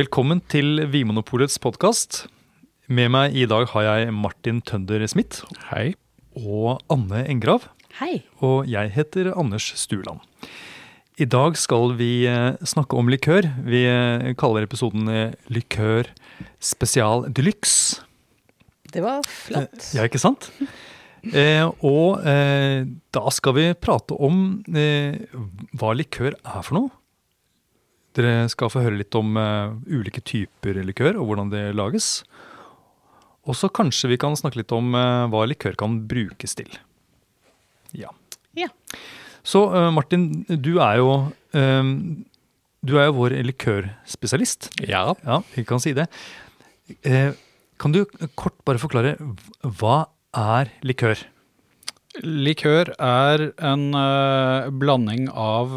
Velkommen til Vinmonopolets podkast. Med meg i dag har jeg Martin Tønder Smith Hei. og Anne Engrav. Hei. Og jeg heter Anders Stuland. I dag skal vi eh, snakke om likør. Vi eh, kaller episoden eh, Likør spesial de luxe. Det var flott. Ja, ikke sant? Eh, og eh, da skal vi prate om eh, hva likør er for noe. Dere skal få høre litt om uh, ulike typer likør og hvordan det lages. Og så kanskje vi kan snakke litt om uh, hva likør kan brukes til. Ja. Ja. Så uh, Martin, du er jo du er jo vår likørspesialist. Ja. Ja, vi kan si det. Eh, kan du kort bare forklare hva er likør? Likør er en blanding av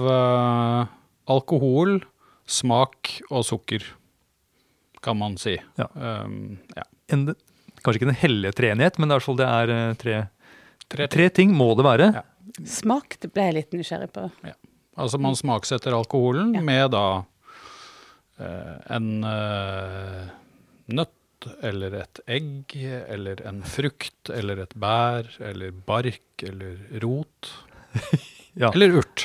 alkohol, smak og sukker, kan man si. Ja. Um, ja. En, kanskje ikke den hellige treenighet, men det er i hvert fall det er eh, tre, Tre, tre ting må det være. Ja. Smak det ble jeg litt nysgjerrig på. Altså man smaksetter alkoholen Ja. med da eh, en eh, nøtt eller et egg eller en frukt eller et bær eller bark eller rot. Ja. Eller urt.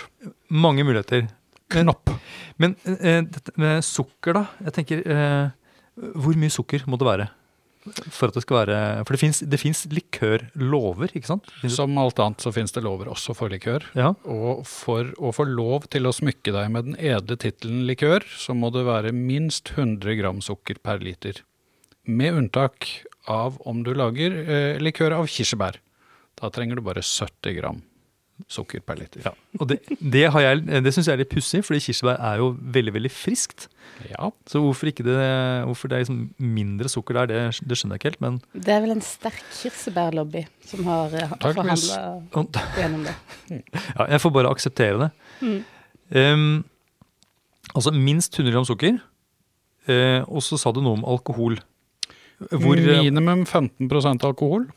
Mange muligheter. Knopp. Men men dette med sukker, da. Jeg tenker, eh, Hvor mye sukker må det være? For at det skal være For det fins- det fins likørlover, ikke sant? Som alt annet så finnes det lover også for likør. Ja. Og for å få lov til å smykke deg med den edle tittelen likør, så må det være minst 100 gram sukker per liter. Med unntak av om du lager eh, likør av kirsebær. Da trenger du bare 70 gram sukker per liter. ja. Og det, det, jeg- det syns jeg er litt pussig, fordi kirsebær er jo veldig veldig friskt. Ja, Så hvorfor, ikke det, hvorfor det er liksom mindre sukker der, det, det skjønner jeg ikke helt. Men Det er vel en sterk kirsebærlobby som har Antakeligvis. forhandla gjennom det. ja, jeg får bare akseptere det. Mm. Um, altså minst 100 gram sukker. Uh, og så sa du noe om alkohol. Hvor, eh, Minimum 15% alkohol.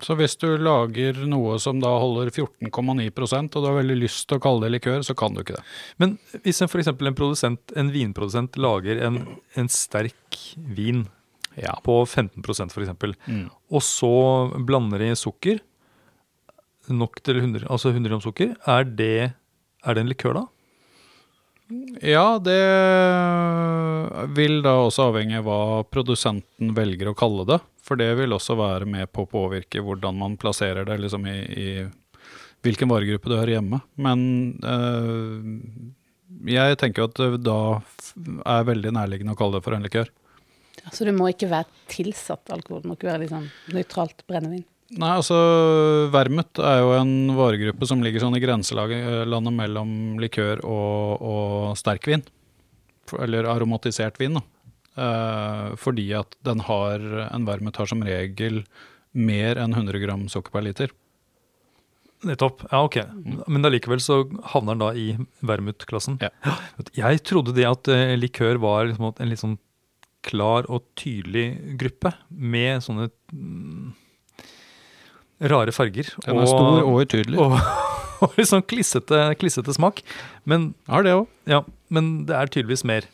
Så hvis du lager noe som da holder 14,9 og du har veldig lyst til å kalle det likør, så kan du ikke det. Men hvis en, for en, produsent, en vinprodusent lager en, en sterk vin Ja. på 15 for eksempel, Mm. og så blander de sukker, nok til 100, altså 100 gram sukker, er det, er det en likør da? Ja, det vil da også avhenge av hva produsenten velger å kalle det. For det vil også være med på å påvirke hvordan man plasserer det liksom i, i hvilken varegruppe du hører hjemme. Men øh, jeg tenker at det da er veldig nærliggende å kalle det for en likør. Så det må ikke være tilsatt alkohol, det må ikke være sånn nøytralt brennevin. Nei, altså Vermut er jo en varegruppe som ligger sånn i grenselandet mellom likør og, og sterkvin. Eller aromatisert vin, da. Eh, fordi at den har, en vermut har som regel mer enn 100 gram sukker per liter. Nettopp. Ja, ok. Men allikevel så havner den da i vermut-klassen. Ja. Jeg trodde det at eh, likør var liksom en litt sånn klar og tydelig gruppe med sånne mm, rare farger. Den er stor og utydelig. og, og litt sånn klissete, klissete smak. Men, ja, det også. ja, men det er tydeligvis mer.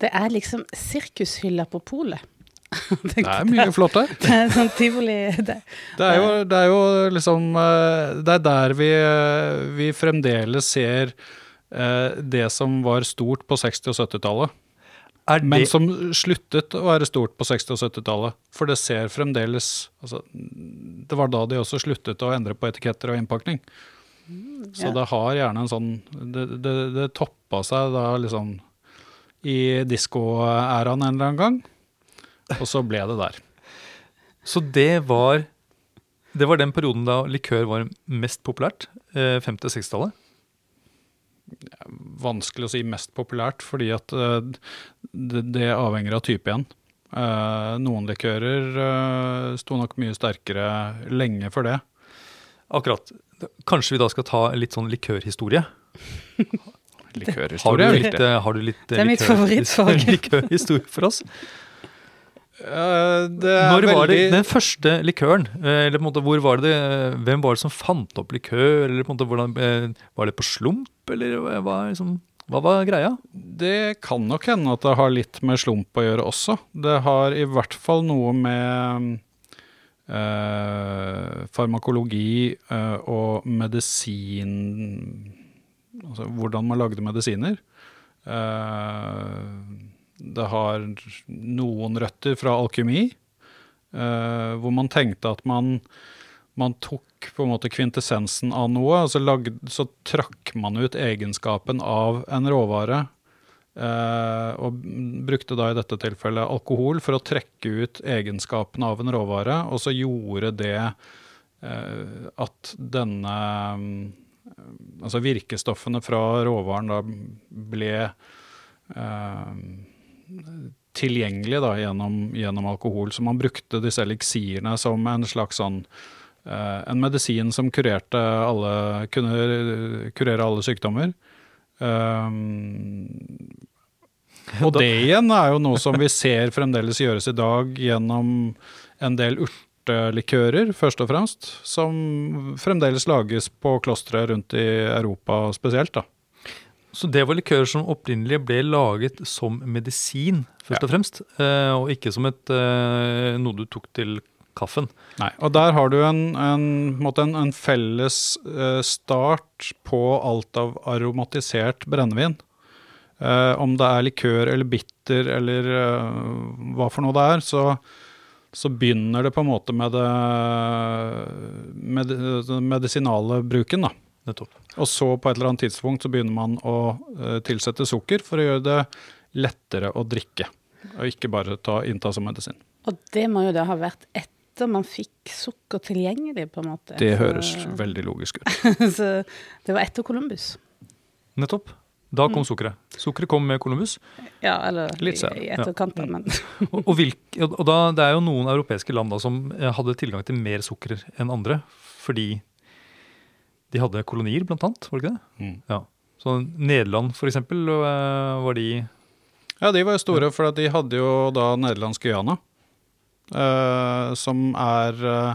Det er liksom sirkushylla på polet. Det er mye flott der. Det er sånn tivoli det. Det er jo, det er jo liksom eh, Det er der vi, eh, vi fremdeles ser eh, det som var stort på 60- og 70-tallet. Er Men som sluttet å være stort på 60- og 70-tallet. For det ser fremdeles altså, Det var da de også sluttet å endre på etiketter og innpakning. Så ja. det har gjerne en sånn Det, det, det toppa seg da liksom i diskoæraen en eller annen gang. Og så ble det der. så det var det var den perioden da likør var mest populært. Eh, 50- og 60-tallet. Vanskelig å si mest populært, fordi at eh, det, det avhenger av type igjen. Eh, noen likører uh, sto nok mye sterkere lenge for det. Akkurat. Kanskje vi da skal ta litt sånn likørhistorie? Har du Likørhistorie litt, eh, har du litt eh, Det er mitt favorittfag. likørhistorie for oss? Eh, det er Når var det den første likøren? eh, Eller på en måte, hvor var det, hvem var det som fant opp likør? Eller på en måte, hvordan, Var det på slump, eller hva liksom Hva var greia? Det kan nok hende at det har litt med slump å gjøre også. Det har i hvert fall noe med eh, farmakologi og medisin Altså hvordan man lagde medisiner. Eh, det har noen røtter fra alkymi, eh, hvor man tenkte at man man tok på en måte kvintessensen av noe, og så, lagde, så trakk man ut egenskapen av en råvare. Uh, og brukte da i dette tilfellet alkohol for å trekke ut egenskapen av en råvare, og så gjorde det uh, at denne Altså virkestoffene fra råvaren da ble eh, tilgjengelig da, gjennom, gjennom, alkohol. Så man brukte disse eliksirene som en slags sånn uh, En medisin som kurerte alle Kunne kurere alle sykdommer. Um, og det igjen er jo noe som vi ser fremdeles gjøres i dag gjennom en del urtelikører, først og fremst, som fremdeles lages på klostre rundt i Europa spesielt. da. Så det var likører som opprinnelig ble laget som medisin, først Ja. og fremst, eh, og ikke som et, eh, noe du tok til kaffen. Nei, og der har du en, en, en, en, en felles eh, start på alt av aromatisert brennevin. Om det er likør eller bitter eller hva for noe det er, så, så begynner det på en måte med, det, med den medisinale bruken. da. Nettopp. Og så på et eller annet tidspunkt så begynner man å eh, tilsette sukker for å gjøre det lettere å drikke. Og ikke bare ta, innta som medisin. Og det må jo da ha vært etter man fikk sukker tilgjengelig, på en måte. Det Så- høres veldig logisk ut. så det var etter Columbus. Nettopp. Da Mm. kom sukkeret. Sukkeret kom med Columbus. Ja, eller Litt i, etterkant, ja. men Og, og, hvilk, og da, det er jo noen europeiske land da, som eh, hadde tilgang til mer sukker enn andre. Fordi de hadde kolonier, blant annet. Var det ikke det? Mm. Ja. Så Nederland, for eksempel, eh, var de Ja, de var jo store, for de hadde jo da nederlandsk Guyana. Uh, som er uh,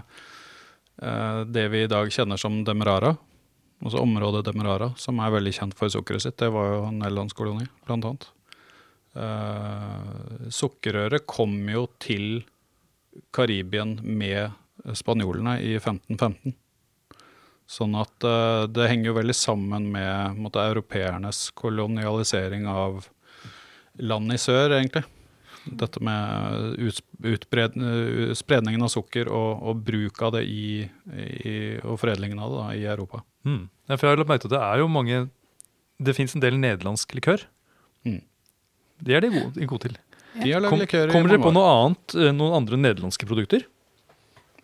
eh, det vi i dag kjenner som Demerara. Altså området Demerara, som er veldig kjent for sukkeret sitt. Det var jo en nederlandskoloni, blant annet. Uh, sukkerrøret kom jo til Karibien med spanjolene i 1515. Sånn at uh, det henger jo veldig sammen med måtte, europeernes kolonialisering av land i sør, egentlig. Dette med ut, utbred, uh, spredningen av sukker og, og bruk av det i, i, og foredlingen av det da, i Europa. Mm. ja, For jeg har lagt merke til at det er jo mange Det fins en del nederlandsk likør. Mm. Det er de gode, gode til. De har Kom, likør i kommer dere på noe annet, eh, noen andre nederlandske produkter?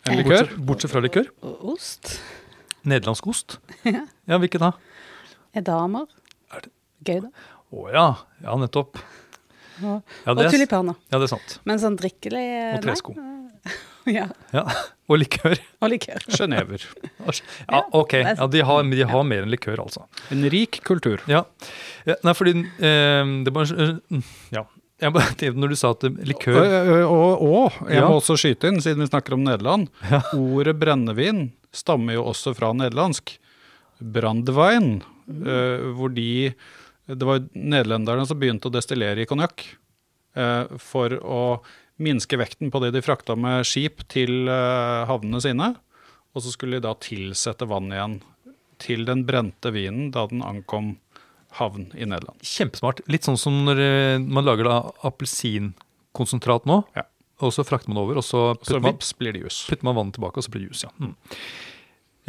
En likør? Bortsett, bortsett fra likør? ost. Nederlandsk ost? Ja. Ja, hvilken da? Edamer. Gouda. Å. Å ja. Ja, nettopp. Og, Ja, og er, tulipaner. ja, det er sant. Men sånn drikkelig eh, Og tresko. Ja. Ja. Og likør. Og likør. Genever. Ja, ok. Ja, de har, de har mer enn likør, altså. En rik kultur. Ja. ja nei, fordi eh, Det var eh, Ja. Jeg bare tenkte når du sa at likør og, og jeg Ja. må også skyte inn, siden vi snakker om Nederland. Ordet brennevin stammer jo også fra nederlandsk. Brandwein, mm. hvor de Det var nederlenderne som begynte å destillere i konjakk. Eh, for å minske vekten på det de frakta med skip til eh, havnene sine. Og så skulle de da tilsette vann igjen til den brente vinen da den ankom havn i Nederland. Kjempesmart. Litt sånn som når eh, man lager da appelsinkonsentrat nå. Ja. Og så frakter man over, og så Så putter man, vips blir det jus. putter man vannet tilbake, og så blir det jus. Ja. Mm.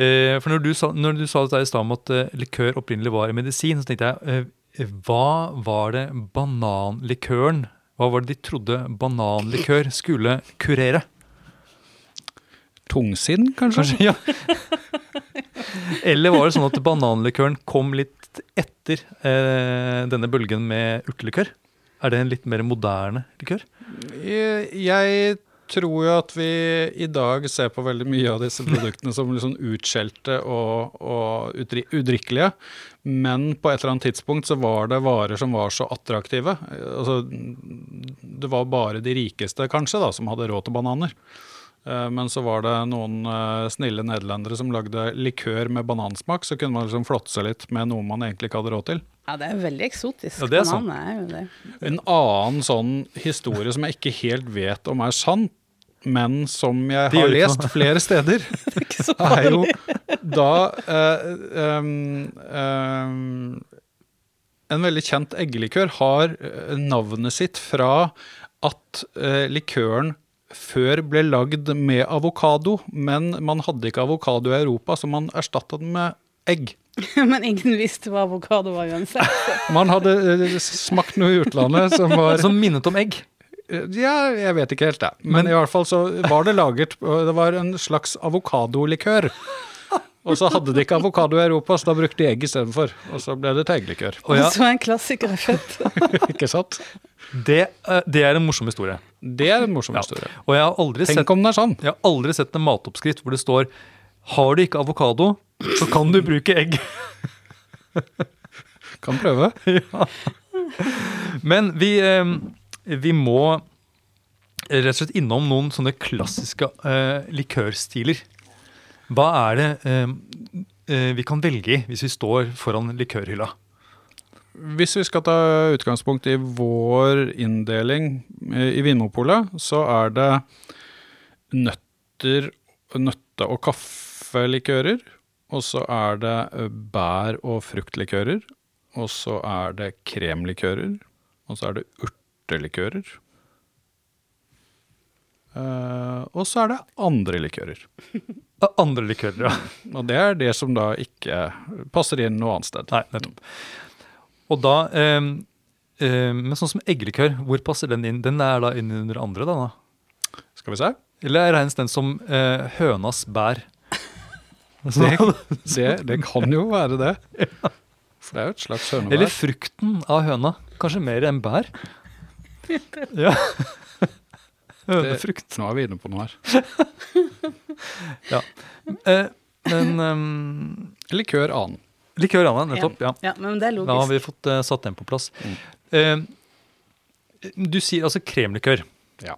Eh, for når du sa, når du sa dette i stad om at eh, likør opprinnelig var medisin, så tenkte jeg eh, hva var det bananlikøren Hva var det de trodde bananlikør skulle kurere? Tungsinn, kanskje? Kanskje, ja. Eller var det sånn at bananlikøren kom litt etter eh, denne bølgen med urtelikør? Er det en litt mer moderne likør? Jeg, jeg tror jo at vi i dag ser på veldig mye av disse produktene som liksom utskjelte og, og udrikkelige. Men på et eller annet tidspunkt så var det varer som var så attraktive. Altså, det var bare de rikeste kanskje da, som hadde råd til bananer. Eh, Men så var det noen eh, snille nederlendere som lagde likør med banansmak. Så kunne man liksom flåtse litt med noe man egentlig ikke hadde råd til. Ja, det er jo veldig eksotisk. Ja, det er sånn. En annen sånn historie som jeg ikke helt vet om er sann, men som jeg har lest flere steder, er jo da uh, um, um, En veldig kjent eggelikør har eh, navnet sitt fra at uh, likøren før ble lagd med avokado, men man hadde ikke avokado i Europa, så man erstatta den med egg. Men ingen visste hva avokado var uansett. Man hadde smakt noe i utlandet som var Som minnet om egg. Ja, jeg vet ikke helt det. Men, i hvert fall så var det laget Det var en slags avokadolikør. Og så hadde de ikke avokado i Europa, så da brukte de egg istedenfor. Og så ble det til egglikør. Og ja, Så en klassiker er født. ikke sant? det, eh, det er en morsom historie. Det er en morsom Ja. historie. Og jeg har aldri sett om den er sånn. Jeg har aldri sett en matoppskrift hvor det står Har du ikke avokado, så kan du bruke egg. Kan prøve. Men vi, eh, vi må rett og slett innom noen sånne klassiske eh, likørstiler. Hva er det eh, eh, vi kan velge i hvis vi står foran likørhylla? Hvis vi skal ta utgangspunkt i vår inndeling eh, i Vinmopolet, så er det nøtter, nøtte- og kaffelikører. Og så er det eh, bær- og fruktlikører. Og så er det kremlikører. Og så er det urtelikører. Uh, og så er det andre likører. Ah, Andre likører, ja. Og det er det som da ikke passer inn noe annet sted. Nei, nettopp. Og da eh, eh, Men sånn som eggelikør, hvor passer den inn? Den er da inn under andre, da? da? Skal vi se? Eller regnes den som uh, hønas bær? Det, det, det kan jo være det. For det er jo et slags hønebær. Eller frukten av høna. Kanskje mer enn bær? Ja. Hønefrukt. Nå er vi inne på noe her. Eh, men um, Likør annen. likør, annen, Nettopp. Ja. Ja, men det er Da har vi fått uh, satt den på plass. Mm. Eh, du sier altså kremlikør. Ja.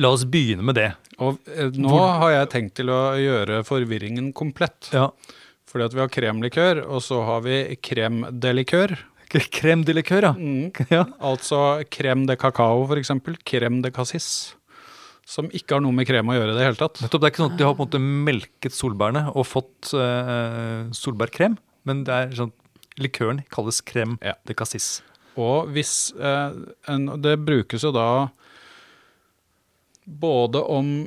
La oss begynne med det. Og eh, nå har jeg tenkt til å gjøre forvirringen komplett. Ja. Fordi at vi har kremlikør, og så har vi krem de likør. Mm. ja. Altså krem de cacao, for eksempel. Krem de cassis. Som ikke har noe med krem å gjøre i det hele tatt. Nettopp, Det er ikke sånn at de har på en måte melket solbærene og fått uh, solbærkrem, men det er sånn likøren kalles crème Ja. de cassis. Og hvis uh, en, Det brukes jo da både om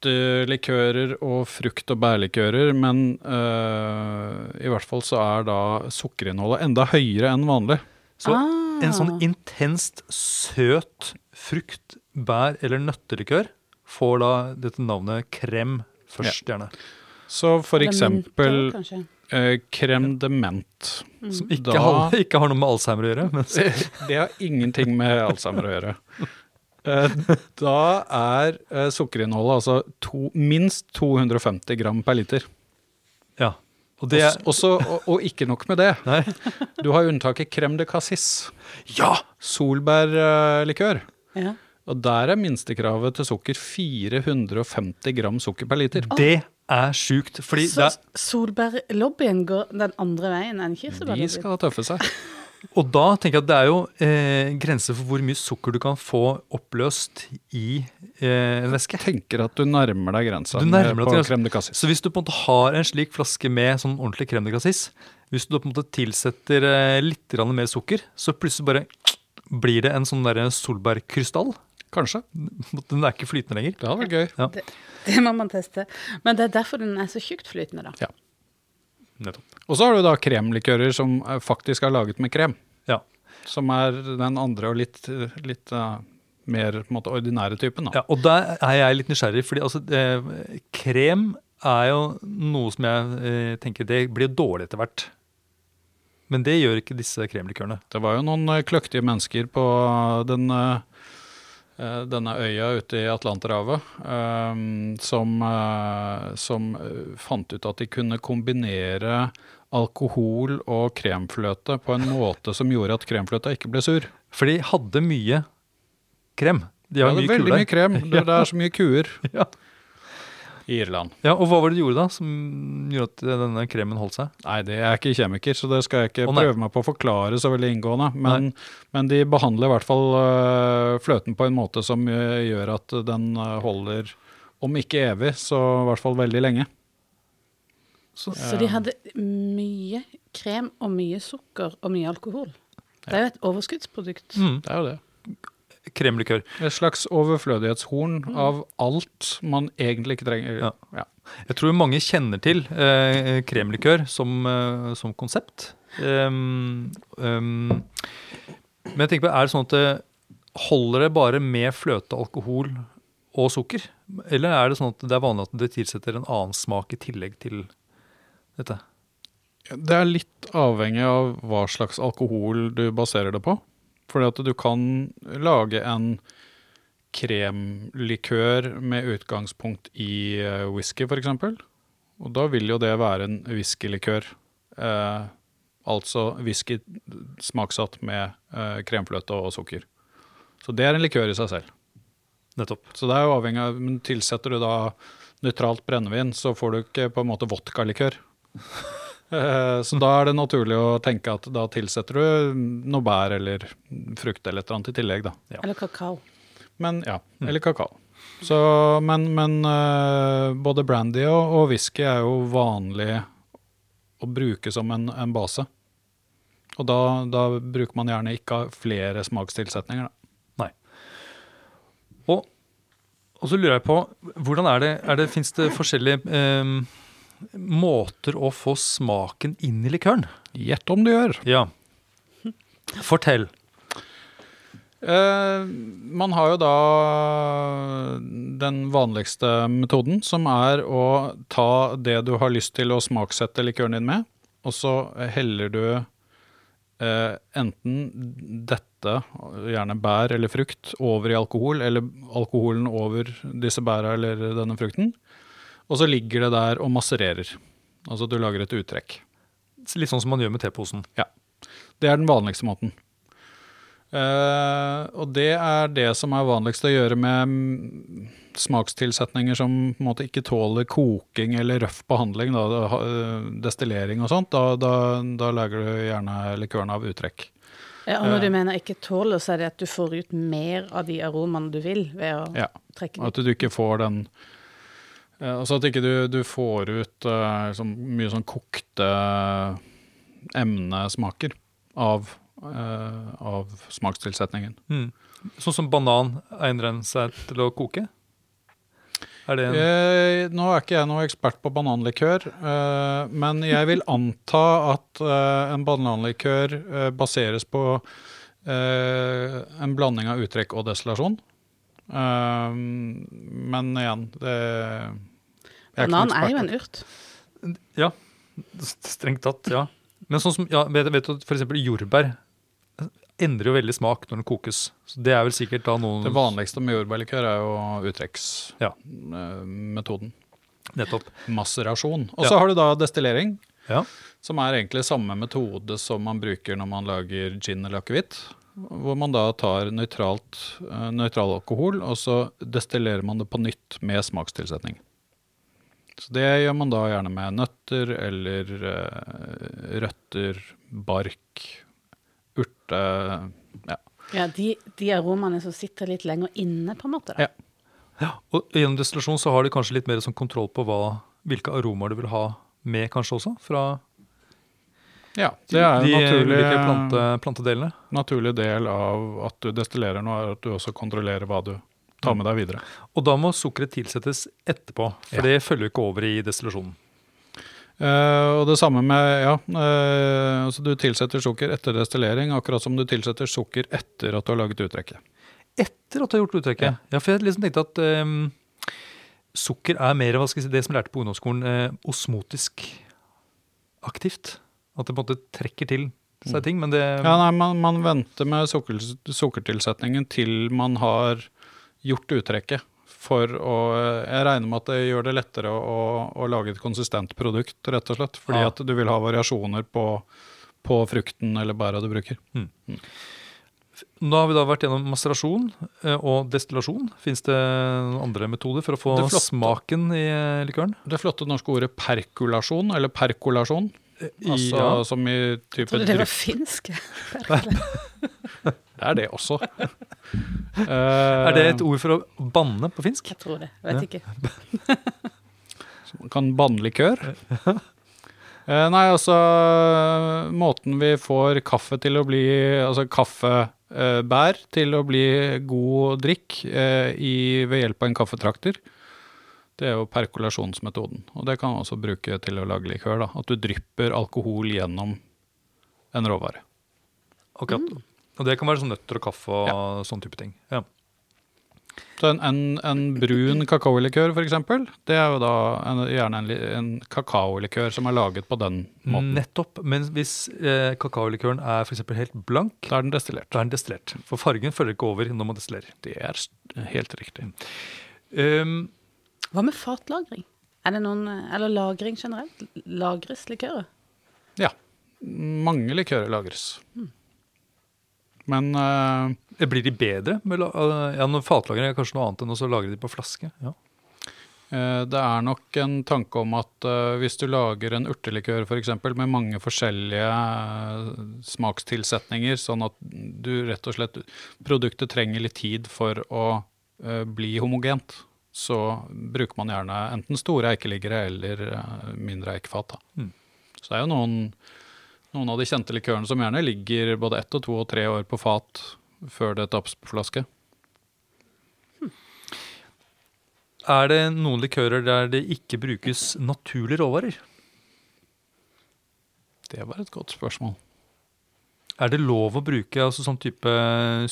nøttelikører og frukt- og bærlikører, men eh, i hvert fall så er da sukkerinnholdet enda høyere enn vanlig. Så Ah. en sånn intenst søt frukt, bær eller nøttelikør får da dette navnet krem først, gjerne. Så for eksempel mynter, kanskje. dement. Mm. Som ikke, Da- har, ikke har noe med Alzheimer å gjøre. Men Det har ingenting med Alzheimer å gjøre. Eh, Da er eh, sukkerinnholdet altså to, minst 250 gram per liter. ja. Og det er Også, og, og ikke nok med det. Nei. Du har unntaket crème de cassis. Ja! Solbærlikør. Ja. Og der er minstekravet til sukker 450 gram sukker per liter. Det er sjukt. Fordi det Så er, solbærlobbyen går den andre veien enn De skal tøffe seg. og da tenker jeg at det er jo eh, grenser for hvor mye sukker du kan få oppløst i eh, en væske. Tenker at du nærmer deg grensa Du nærmer deg på crème de cassis. Så hvis du på en måte har en slik flaske med sånn ordentlig crème de cassis, hvis du på en måte tilsetter eh, litt mer sukker, så plutselig bare blir det en sånn der solbærkrystall. Kanskje. Den er ikke flytende lenger. Det hadde vært gøy. Ja. Det, det må man teste. Men det er derfor den er så tjukt flytende, da. Ja. Nettopp. Og så har du da kremlikører som eh, faktisk er laget med krem. Ja. Som er den andre og litt, litt eh, mer måte, ordinære typen. Da. ja. Og der er jeg litt nysgjerrig, fordi altså, eh, krem er jo noe som jeg eh, tenker det blir dårlig etter hvert. Men det gjør ikke disse kremlikørene. Det var jo noen eh, kløktige mennesker på den, denne øya ute i Atlanterhavet som, som fant ut at de kunne kombinere alkohol og kremfløte på en måte som gjorde at kremfløta ikke ble sur. For de hadde mye krem. De hadde har er mye veldig mye krem. Det, det er så mye kuer. Ja. i Irland. Ja, Og hva var det du gjorde da, som gjorde at denne kremen holdt seg? Nei, det er ikke kjemiker, så det skal jeg ikke prøve meg på å forklare så veldig inngående. Men, men de behandler i hvert fall øh, fløten på en måte som øh, gjør at den øh, holder, om ikke evig, så i hvert fall veldig lenge. Så, Så de hadde mye krem og mye sukker og mye alkohol. Det er jo et overskuddsprodukt. mm, Det er jo det. kremlikør. Et slags overflødighetshorn av alt man egentlig ikke trenger. Ja. Ja. Jeg tror mange kjenner til eh, kremlikør som, eh, som konsept. Um, um, men jeg tenker på, er det sånn at det holder det bare med fløte, alkohol og sukker? Eller er det sånn at det er vanlig at det tilsetter en annen smak i tillegg til dette? Det er litt avhengig av hva slags alkohol du baserer det på. Fordi at du kan lage en kremlikør med utgangspunkt i eh, whisky, f.eks. Og da vil jo det være en whiskylikør. Eh, altså whisky smaksatt med eh, kremfløte og sukker. Så det er en likør i seg selv. Nettopp. Så det er jo avhengig av men Tilsetter du da nøytralt brennevin, så får du ikke på en måte vodkalikør. Eh, Så da er det naturlig å tenke at da tilsetter du noe bær eller frukt eller et eller annet i tillegg, da. Eller kakao. Men ja, eller kakao. Så, men men eh, både brandy og, og whisky er jo vanlig å bruke som en, en base. Og da, da bruker man gjerne ikke flere smakstilsetninger, da. Nei. Og, og så lurer jeg på, hvordan er det, er det Fins det forskjellige eh, måter å få smaken inn i likøren? Gjett om du gjør. Ja. Fortell. Eh, man har jo da den vanligste metoden, som er å ta det du har lyst til å smaksette likøren din med, og så heller du eh, enten dette, gjerne bær eller frukt, over i alkohol, eller alkoholen over disse bæra eller denne frukten, og så ligger det der og massererer. Altså du lager et uttrekk. Litt sånn som man gjør med teposen. Ja. Det er den vanligste måten. Uh, og det er det som er vanligst å gjøre med mm, smakstilsetninger som på en måte ikke tåler koking eller røff behandling, da, eh, destillering og sånt. Da, da, da lager du gjerne likøren av uttrekk. Ja, og når Ja. du mener ikke tåler, så er det at du får ut mer av de aromaene du vil ved å Ja. trekke At du ikke får den eh, Altså at ikke du, du får ut uh, så mye sånn kokte emnesmaker av, uh, av smakstilsetningen. Mm. Sånn som banan egner seg til å koke? Er Eh, nå er ikke jeg noe ekspert på bananlikør, eh, men jeg vil anta at eh, en bananlikør eh, baseres på eh, en blanding av uttrekk og destillasjon. Eh, men igjen, det Banan er jo en urt. Ja, strengt tatt, ja. Men sånn som, ja, vet, vet du for eksempel jordbær endrer jo veldig smak når den kokes. Så det er vel sikkert da noen Det vanligste med jordbærlikør er jo Ja. uttrekksmetoden. Nettopp. Maserasjon. Og Ja. så har du da destillering. Ja. Som er egentlig samme metode som man bruker når man lager gin eller akevitt. Hvor man da tar nøytralt, eh, nøytral alkohol, og så destillerer man det på nytt med smakstilsetning. Så det gjør man da gjerne med nøtter eller eh, røtter, bark, urte Ja. Ja, de, de aromaene som sitter litt lenger inne, på en måte. Da. Ja. Ja, og gjennom destillasjon så har de kanskje litt mer sånn kontroll på hva, hvilke aromaer du vil ha med, kanskje også, fra ja det er de en naturlig, ulike plante, plantedelene. naturlig del av at du destillerer noe, er at du også kontrollerer hva du tar med deg videre. Og da må sukkeret tilsettes etterpå, for Ja. det følger ikke over i destillasjonen. Uh, og det samme med Ja, uh, altså du tilsetter sukker etter destillering, akkurat som du tilsetter sukker etter at du har laget uttrekket. Etter at du har gjort uttrekket? Ja. Ja, for jeg liksom tenkte at um, sukker er mer hva skal jeg si, det som jeg lærte på ungdomsskolen, uh, osmotisk aktivt. At det på en måte trekker til seg ting, men det Ja, nei, man, man venter med sukker, sukkertilsetningen til man har gjort uttrekket. For å Jeg regner med at det gjør det lettere å, å, å lage et konsistent produkt, rett og slett. Fordi Ja. at du vil ha variasjoner på, på frukten eller bæra du bruker. Nå har vi da vært gjennom maserasjon eh, og destillasjon. Fins det noen andre metoder for å få flotte- smaken i eh, likøren? Det flotte norske ordet perkulasjon, eller perkolasjon, altså ja. som i type Trodde det var finsk. Det er det også. Er det et ord for å banne på finsk? Jeg tror det. Vet Ja. ikke. Man kan banne likør. Uh, nei, altså Måten vi får kaffe til å bli Altså kaffebær til å bli god drikk eh, i, ved hjelp av en kaffetrakter, det er jo perkulasjonsmetoden. Og det kan man også bruke til å lage likør. da, At du drypper alkohol gjennom en råvare. Akkurat. Og det kan være sånn nøtter og kaffe og sånn type ting. Ja. Så en, en, en brun kakaolikør, f.eks., det er jo da en, gjerne en, en kakaolikør som er laget på den måten. Nettopp. Men hvis eh, kakaolikøren er for eksempel helt blank, Da er den destillert. da er den destillert. For fargen følger ikke over når man destillerer. Det er helt riktig. Um, Hva med fatlagring? Er det noen, eller lagring generelt? Lagres likører? Ja. Mange likører lagres. Men uh, blir de bedre? Eh, ja, Fatlagring er kanskje noe annet enn å så lagre de på flaske. Ja. eh, det er nok en tanke om at uh, hvis du lager en urtelikør f.eks. med mange forskjellige smakstilsetninger, sånn at du rett og slett Produktet trenger litt tid for å bli homogent, så bruker man gjerne enten store eikeliggere eller mindre eikefat. da. Mm. Så det er jo noen, noen av de kjente likørene som gjerne ligger både ett og to og tre år på fat før det tappes på flaske. Er det noen likører der det ikke brukes naturlige råvarer? Det var et godt spørsmål. Er det lov å bruke altså, sånn type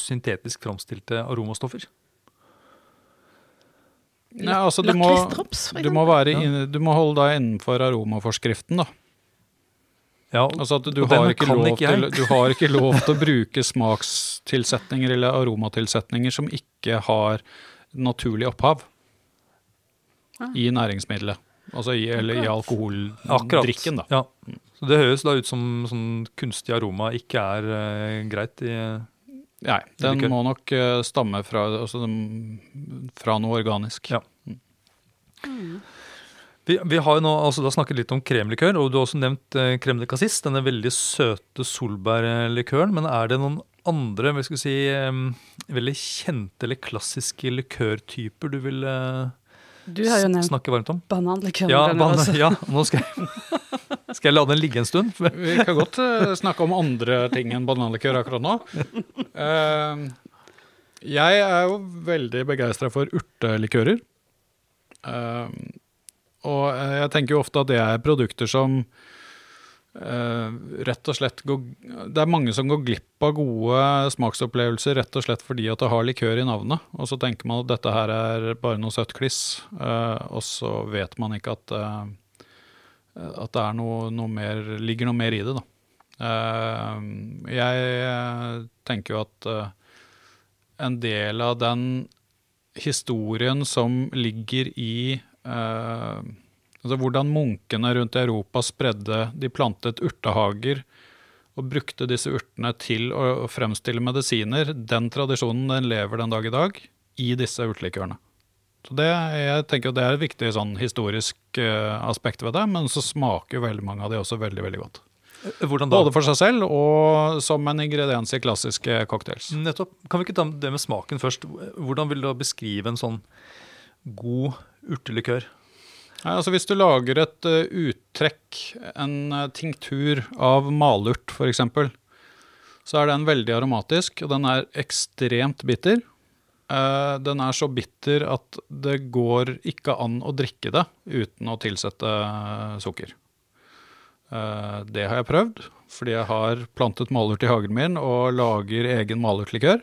syntetisk framstilte aromastoffer? Nei, altså, du, må, du, må inn, du må holde deg innenfor aromaforskriften. da. Ja, Altså at du har, ikke lov ikke til, du har ikke lov til å bruke smakstilsetninger eller aromatilsetninger som ikke har naturlig opphav Ah. i næringsmiddelet. Altså i, eller i alkoholdrikken, da. Ja. Så det høres da ut som sånn kunstig aroma ikke er uh, greit i Nei, den må nok uh, stamme fra, altså, fra noe organisk. Ja. Vi, vi har jo nå altså, da snakket litt om kremlikør, og du har også nevnt eh, crème de cassis, denne veldig søte solbærlikøren. Men er det noen andre hva skal vi si, eh, veldig kjente eller klassiske likørtyper du vil eh, Du har jo nevnt snakke varmt om? bananlikør. Ja, banan, ja, nå skal jeg, skal jeg la den ligge en stund. Vi kan godt uh, snakke om andre ting enn bananlikør akkurat nå. Uh, jeg er jo veldig begeistra for urtelikører. Eh, og eh, jeg tenker jo ofte at det er produkter som Uh, rett og slett går Det er mange som går glipp av gode smaksopplevelser rett og slett fordi at det har likør i navnet. Og så tenker man at dette her er bare noe søtt kliss, uh, og så vet man ikke at uh, at det noe, noe mer, ligger noe mer i det. Da. Jeg tenker jo at en del av den historien som ligger i eh, altså Hvordan munkene rundt i Europa spredde De plantet urtehager og brukte disse urtene til å, fremstille medisiner. Den tradisjonen den lever den dag i dag i disse urtelikørene. Så det, jeg tenker det er et viktig sånn historisk eh, aspekt ved det, men så smaker jo veldig mange av de også veldig veldig godt. Hvordan da? Både for seg selv og som en ingrediens i klassiske cocktails. Nettopp. Kan vi ikke ta det med smaken først? Hvordan vil du beskrive en sånn god urtelikør? Nei, altså Hvis du lager et uh, uttrekk, en uh, tinktur av malurt f.eks., så er den veldig aromatisk, og den er ekstremt bitter. Uh, den er så bitter at det går ikke an å drikke det uten å tilsette sukker. Det har jeg prøvd, fordi jeg har plantet malurt i hagen min og lager egen malurtlikør.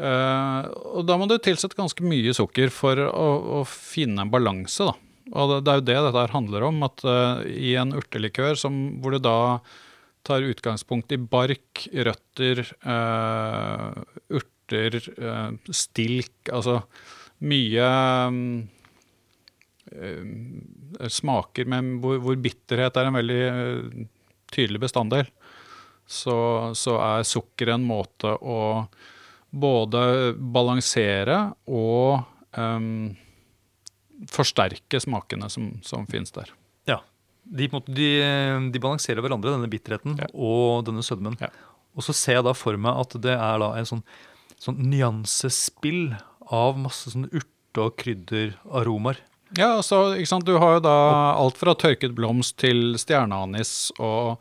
Eh, og da må du tilsette ganske mye sukker for å, å finne en balanse, da. Og det, det er jo det dette handler om, at uh, i en urtelikør som, hvor du da tar utgangspunkt i bark, røtter, uh, urter, stilk, altså mye eh, smaker med hvor, hvor bitterhet er en veldig tydelig bestanddel. så, så er sukker en måte å både balansere og um, forsterke smakene som, som finnes der. Ja. De, de, de balanserer hverandre, denne bitterheten Ja. og denne sødmen. Ja. Og så ser jeg da for meg at det er da en sånn, sånn nyansespill av masse sånn urte- og krydderaromaer. Ja, altså, ikke sant? Du har jo da alt fra tørket blomst til stjerneanis og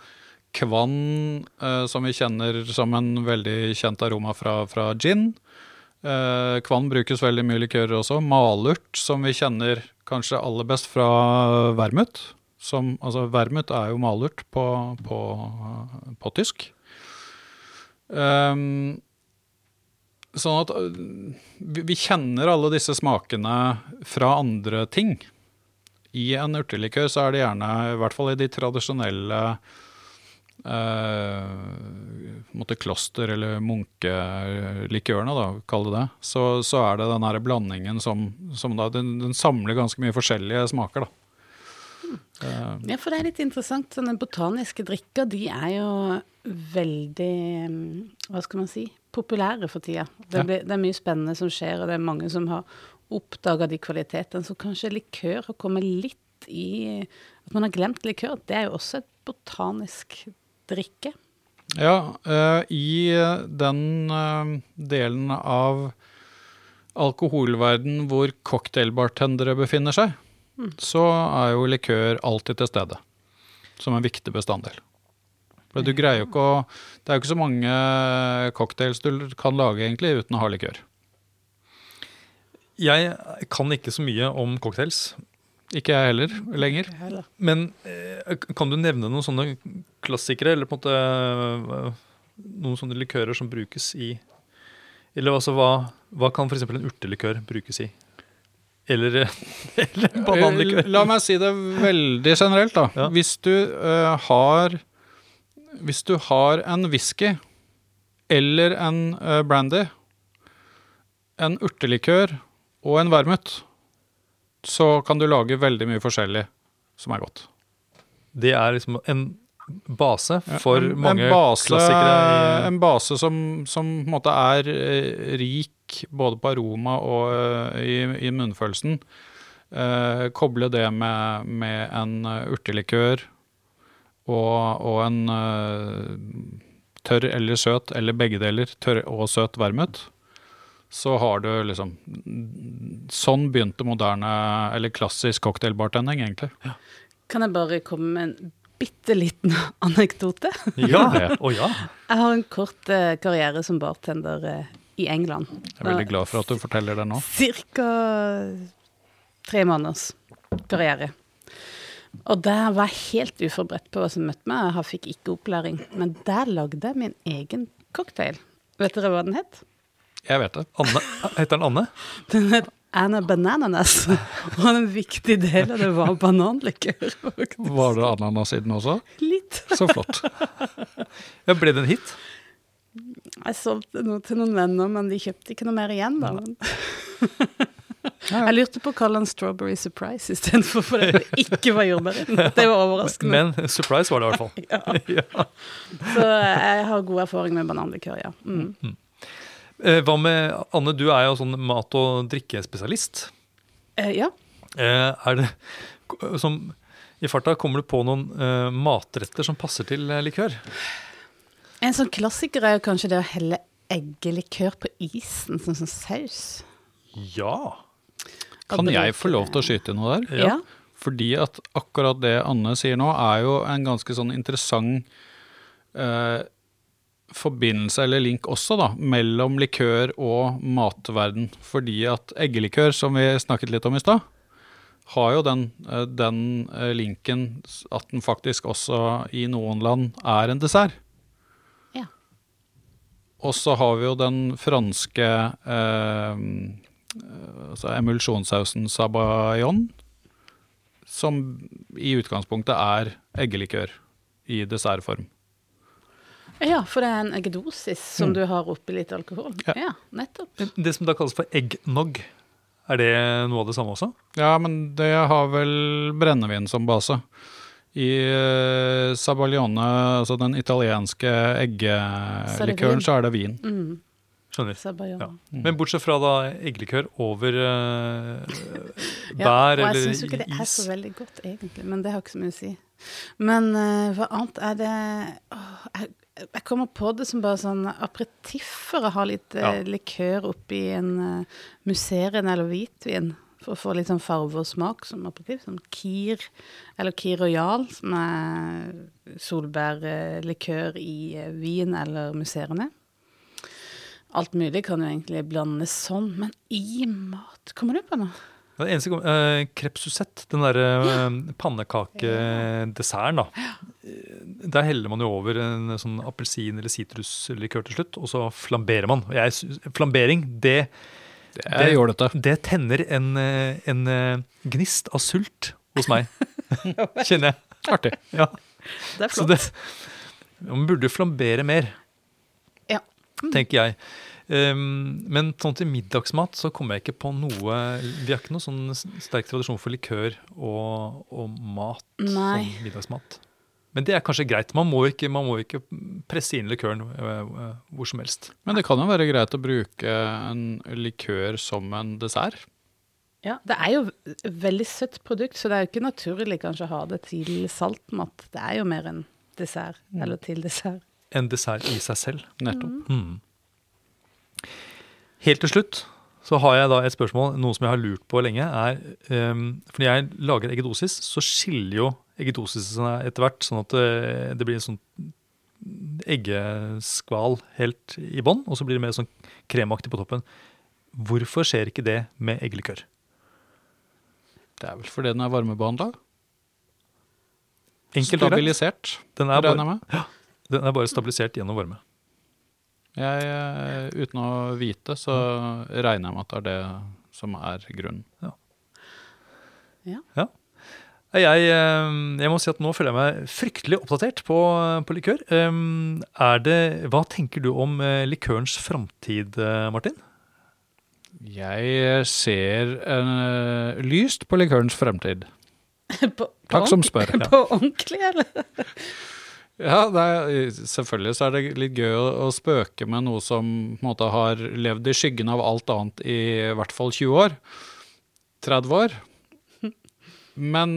kvann, eh, som vi kjenner som en veldig kjent aroma fra, fra gin. Eh, kvann brukes veldig mye i likører også. Malurt, som vi kjenner kanskje aller best fra vermut. Som, altså, vermut er jo malurt på, på, på tysk. Um, Sånn at øh, vi, vi kjenner alle disse smakene fra andre ting. I en urtelikør så er det gjerne, i hvert fall i de tradisjonelle eh, kloster- eller munkelikørene, da, kall det det, så, så er det den her blandingen som, som da, den, den samler ganske mye forskjellige smaker. da. Eh, Ja, for det er litt interessant. Sånne botaniske drikker, de er jo veldig Hva skal man si? Populære for tida. Det, blir, det er mye spennende som skjer, og det er mange som har oppdaga de kvalitetene. Så kanskje likør har kommet litt i At man har glemt likør. Det er jo også et botanisk drikke. Ja, eh, i eh, den eh, delen av alkoholverden hvor cocktailbartendere befinner seg, så er jo likør alltid til stede. Som en viktig bestanddel. For du greier jo ikke å Det er jo ikke så mange cocktails du kan lage egentlig uten å ha likør. Jeg kan ikke så mye om cocktails, Ikke jeg heller lenger. Heller. men eh, kan du nevne noen sånne klassikere, eller på en måte eh, noen sånne likører som brukes i Eller altså, hva, hva kan f.eks. en urtelikør brukes i? Eller, eller en bananlikør? La meg si det veldig generelt, da. Ja. Hvis du uh, har Hvis du har en whisky eller en brandy, en urtelikør og en vermut, så kan du lage veldig mye forskjellig som er godt. Det er liksom en base Ja, for en, mange en base, klassikere. En base som, som på en måte er eh, rik både på aroma og eh, i, i munnfølelsen. Eh, koble det med, med en eh, urtelikør og, og en eh, tørr eller søt, eller begge deler, tørr og søt vermut. Så har du liksom Sånn begynte moderne, eller klassisk cocktailbartending, egentlig. Kan jeg bare komme med en bitte liten anekdote? Ja, å ja. Jeg har en kort eh, karriere som bartender eh, i England. Jeg er veldig glad for at du forteller det nå. Cirka tre måneders karriere. Og der var jeg helt uforberedt på hva som møtte meg. Jeg fikk ikke opplæring. Men der lagde jeg min egen cocktail. Vet dere hva den het? Jeg vet det. Anne, heter den Anne? Den het Anna Bananas. Og en viktig del av det var bananlikør. Var det ananas i den også? Litt. Så flott. Ja, ble det en hit? Jeg solgte noe til noen venner, men de kjøpte ikke noe mer igjen. da. Jeg lurte på å kalle den Strawberry Surprise istedenfor, for det ikke var jordbær. Det var overraskende. Men surprise var det i hvert fall. Ja. Ja. Så jeg har god erfaring med bananlikør, ja. Mm. Eh, Hva med Anne, du er jo sånn mat- og drikkespesialist. Eh, ja. Eh, Er det som I farta kommer du på noen eh, matretter som passer til eh, likør? En sånn klassiker er jo kanskje det å helle eggelikør på isen som sånn saus. Ja. Kan jeg få lov til å skyte noe der? Ja. Fordi at akkurat det Anne sier nå, er jo en ganske sånn interessant eh, forbindelse eller link også, da, mellom likør og matverden. Fordi at eggelikør, som vi snakket litt om i stad, har jo den, eh, den eh, linken at den faktisk også i noen land er en dessert. Ja. Og så har vi jo den franske eh, altså emulsjonssausen sabayon, som i utgangspunktet er eggelikør i dessertform. Ja, for det er en eggedosis som du har oppi litt alkohol. Ja. Ja, nettopp. Det som da kalles for eggnog, er det noe av det samme også? Ja, men det har vel brennevin som base. I uh, Sabaglione, altså den italienske eggelikøren, så er det vin. Mm. Skjønner. Ja. Men bortsett fra da eggelikør over eh, Ja, bær og jeg eller syns jo ikke det er så veldig godt, egentlig, men det har ikke så mye å si. Men uh, hva annet er det oh, jeg, jeg kommer på det som bare sånn aperitifer å ha litt eh, Ja. likør oppi en uh, musserende eller hvitvin. For å få litt sånn farve og smak som aperitif. Som Kir, eller Kir Royal, som er solbærlikør i eh, vin eller musserende. Alt mulig kan jo egentlig blandes sånn, men i mat Kommer du på noe? Det eneste gang, eh, Crêpe den derre eh, pannekakedesserten, da. Der heller man jo over en sånn appelsin- eller sitruslikør til slutt, og så flamberer man. Jeg, flambering, det, Det er jålete. det tenner en, eh, en gnist av sult hos meg. Kjenner jeg. Artig. Ja. Det er Så flott. det, man burde flambere mer, Ja. tenker jeg. Um, men sånn til middagsmat så kommer jeg ikke på noe Vi har ikke noen sånn sterk tradisjon for likør og, og mat Nei. som middagsmat. Men det er kanskje greit. Man må ikke, man må ikke presse inn likøren øh, øh, hvor som helst. Men det kan jo være greit å bruke en likør som en dessert. Ja, det er jo et veldig søtt produkt, så det er jo ikke naturlig kanskje å ha det til saltmat. Det er jo mer en dessert, eller til dessert. En dessert i seg selv. Nettopp. Mm. Helt til slutt så har jeg da et spørsmål, noe som jeg har lurt på lenge. er, um, for Når jeg lager eggedosis, så skiller jo eggedosisene etter hvert, sånn at det, det blir en sånn eggeskval helt i bånn, og så blir det mer sånn kremaktig på toppen. Hvorfor skjer ikke det med eggelikør? Det er vel fordi den er varmebehandla? Stabilisert, Den er, regner jeg bare, Ja, den er bare stabilisert gjennom varme. Jeg, eh, uten å vite, så regner jeg med at det er det som er grunnen. Ja. ja. ja. jeg må si at nå føler jeg meg fryktelig oppdatert på, på likør. Det, hva tenker du om eh, likørens framtid, eh, Martin? Jeg ser eh, lyst på likørens fremtid. På, på Takk som spør. På ordentlig, eller? Ja, er, selvfølgelig så er det litt gøy å, å spøke med noe som måte har levd i skyggen av alt annet i, i hvert fall 20 år. 30 år. Men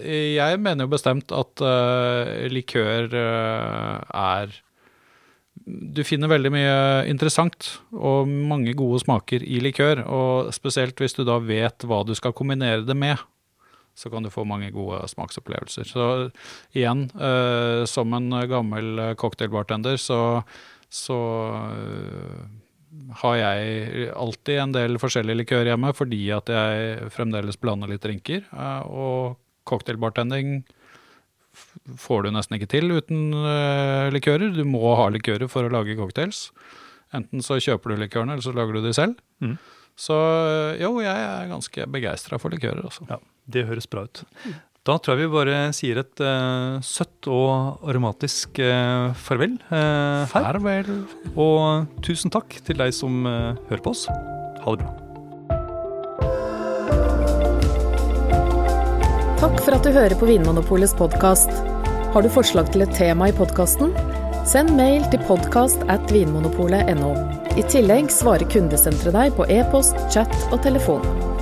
jeg mener jo bestemt at uh, likør uh, er Du finner veldig mye interessant og mange gode smaker i likør. Og spesielt hvis du da vet hva du skal kombinere det med, så kan du få mange gode smaksopplevelser. Så igjen, eh, som en gammel cocktailbartender, så, så eh, har jeg alltid en del forskjellige likør hjemme, fordi at jeg fremdeles blander litt drinker. eh, og cocktailbartending får du nesten ikke til uten eh, likører. Du må ha likører for å lage cocktails. Enten så kjøper du likørene, eller så lager du de selv. Mm. Så eh, jo, jeg er ganske begeistra for likører, altså. Ja, Det høres bra ut. Da tror jeg vi bare sier et uh, søtt og aromatisk uh, farvel uh, her. Farvel. Og tusen takk til deg som hører på oss. Ha det bra. Takk for at du hører på Vinmonopolets podkast. Har du forslag til et tema i podkasten? Send mail til podkast at vinmonopolet.no. I tillegg svarer kundesenteret deg på e-post, chat og telefon.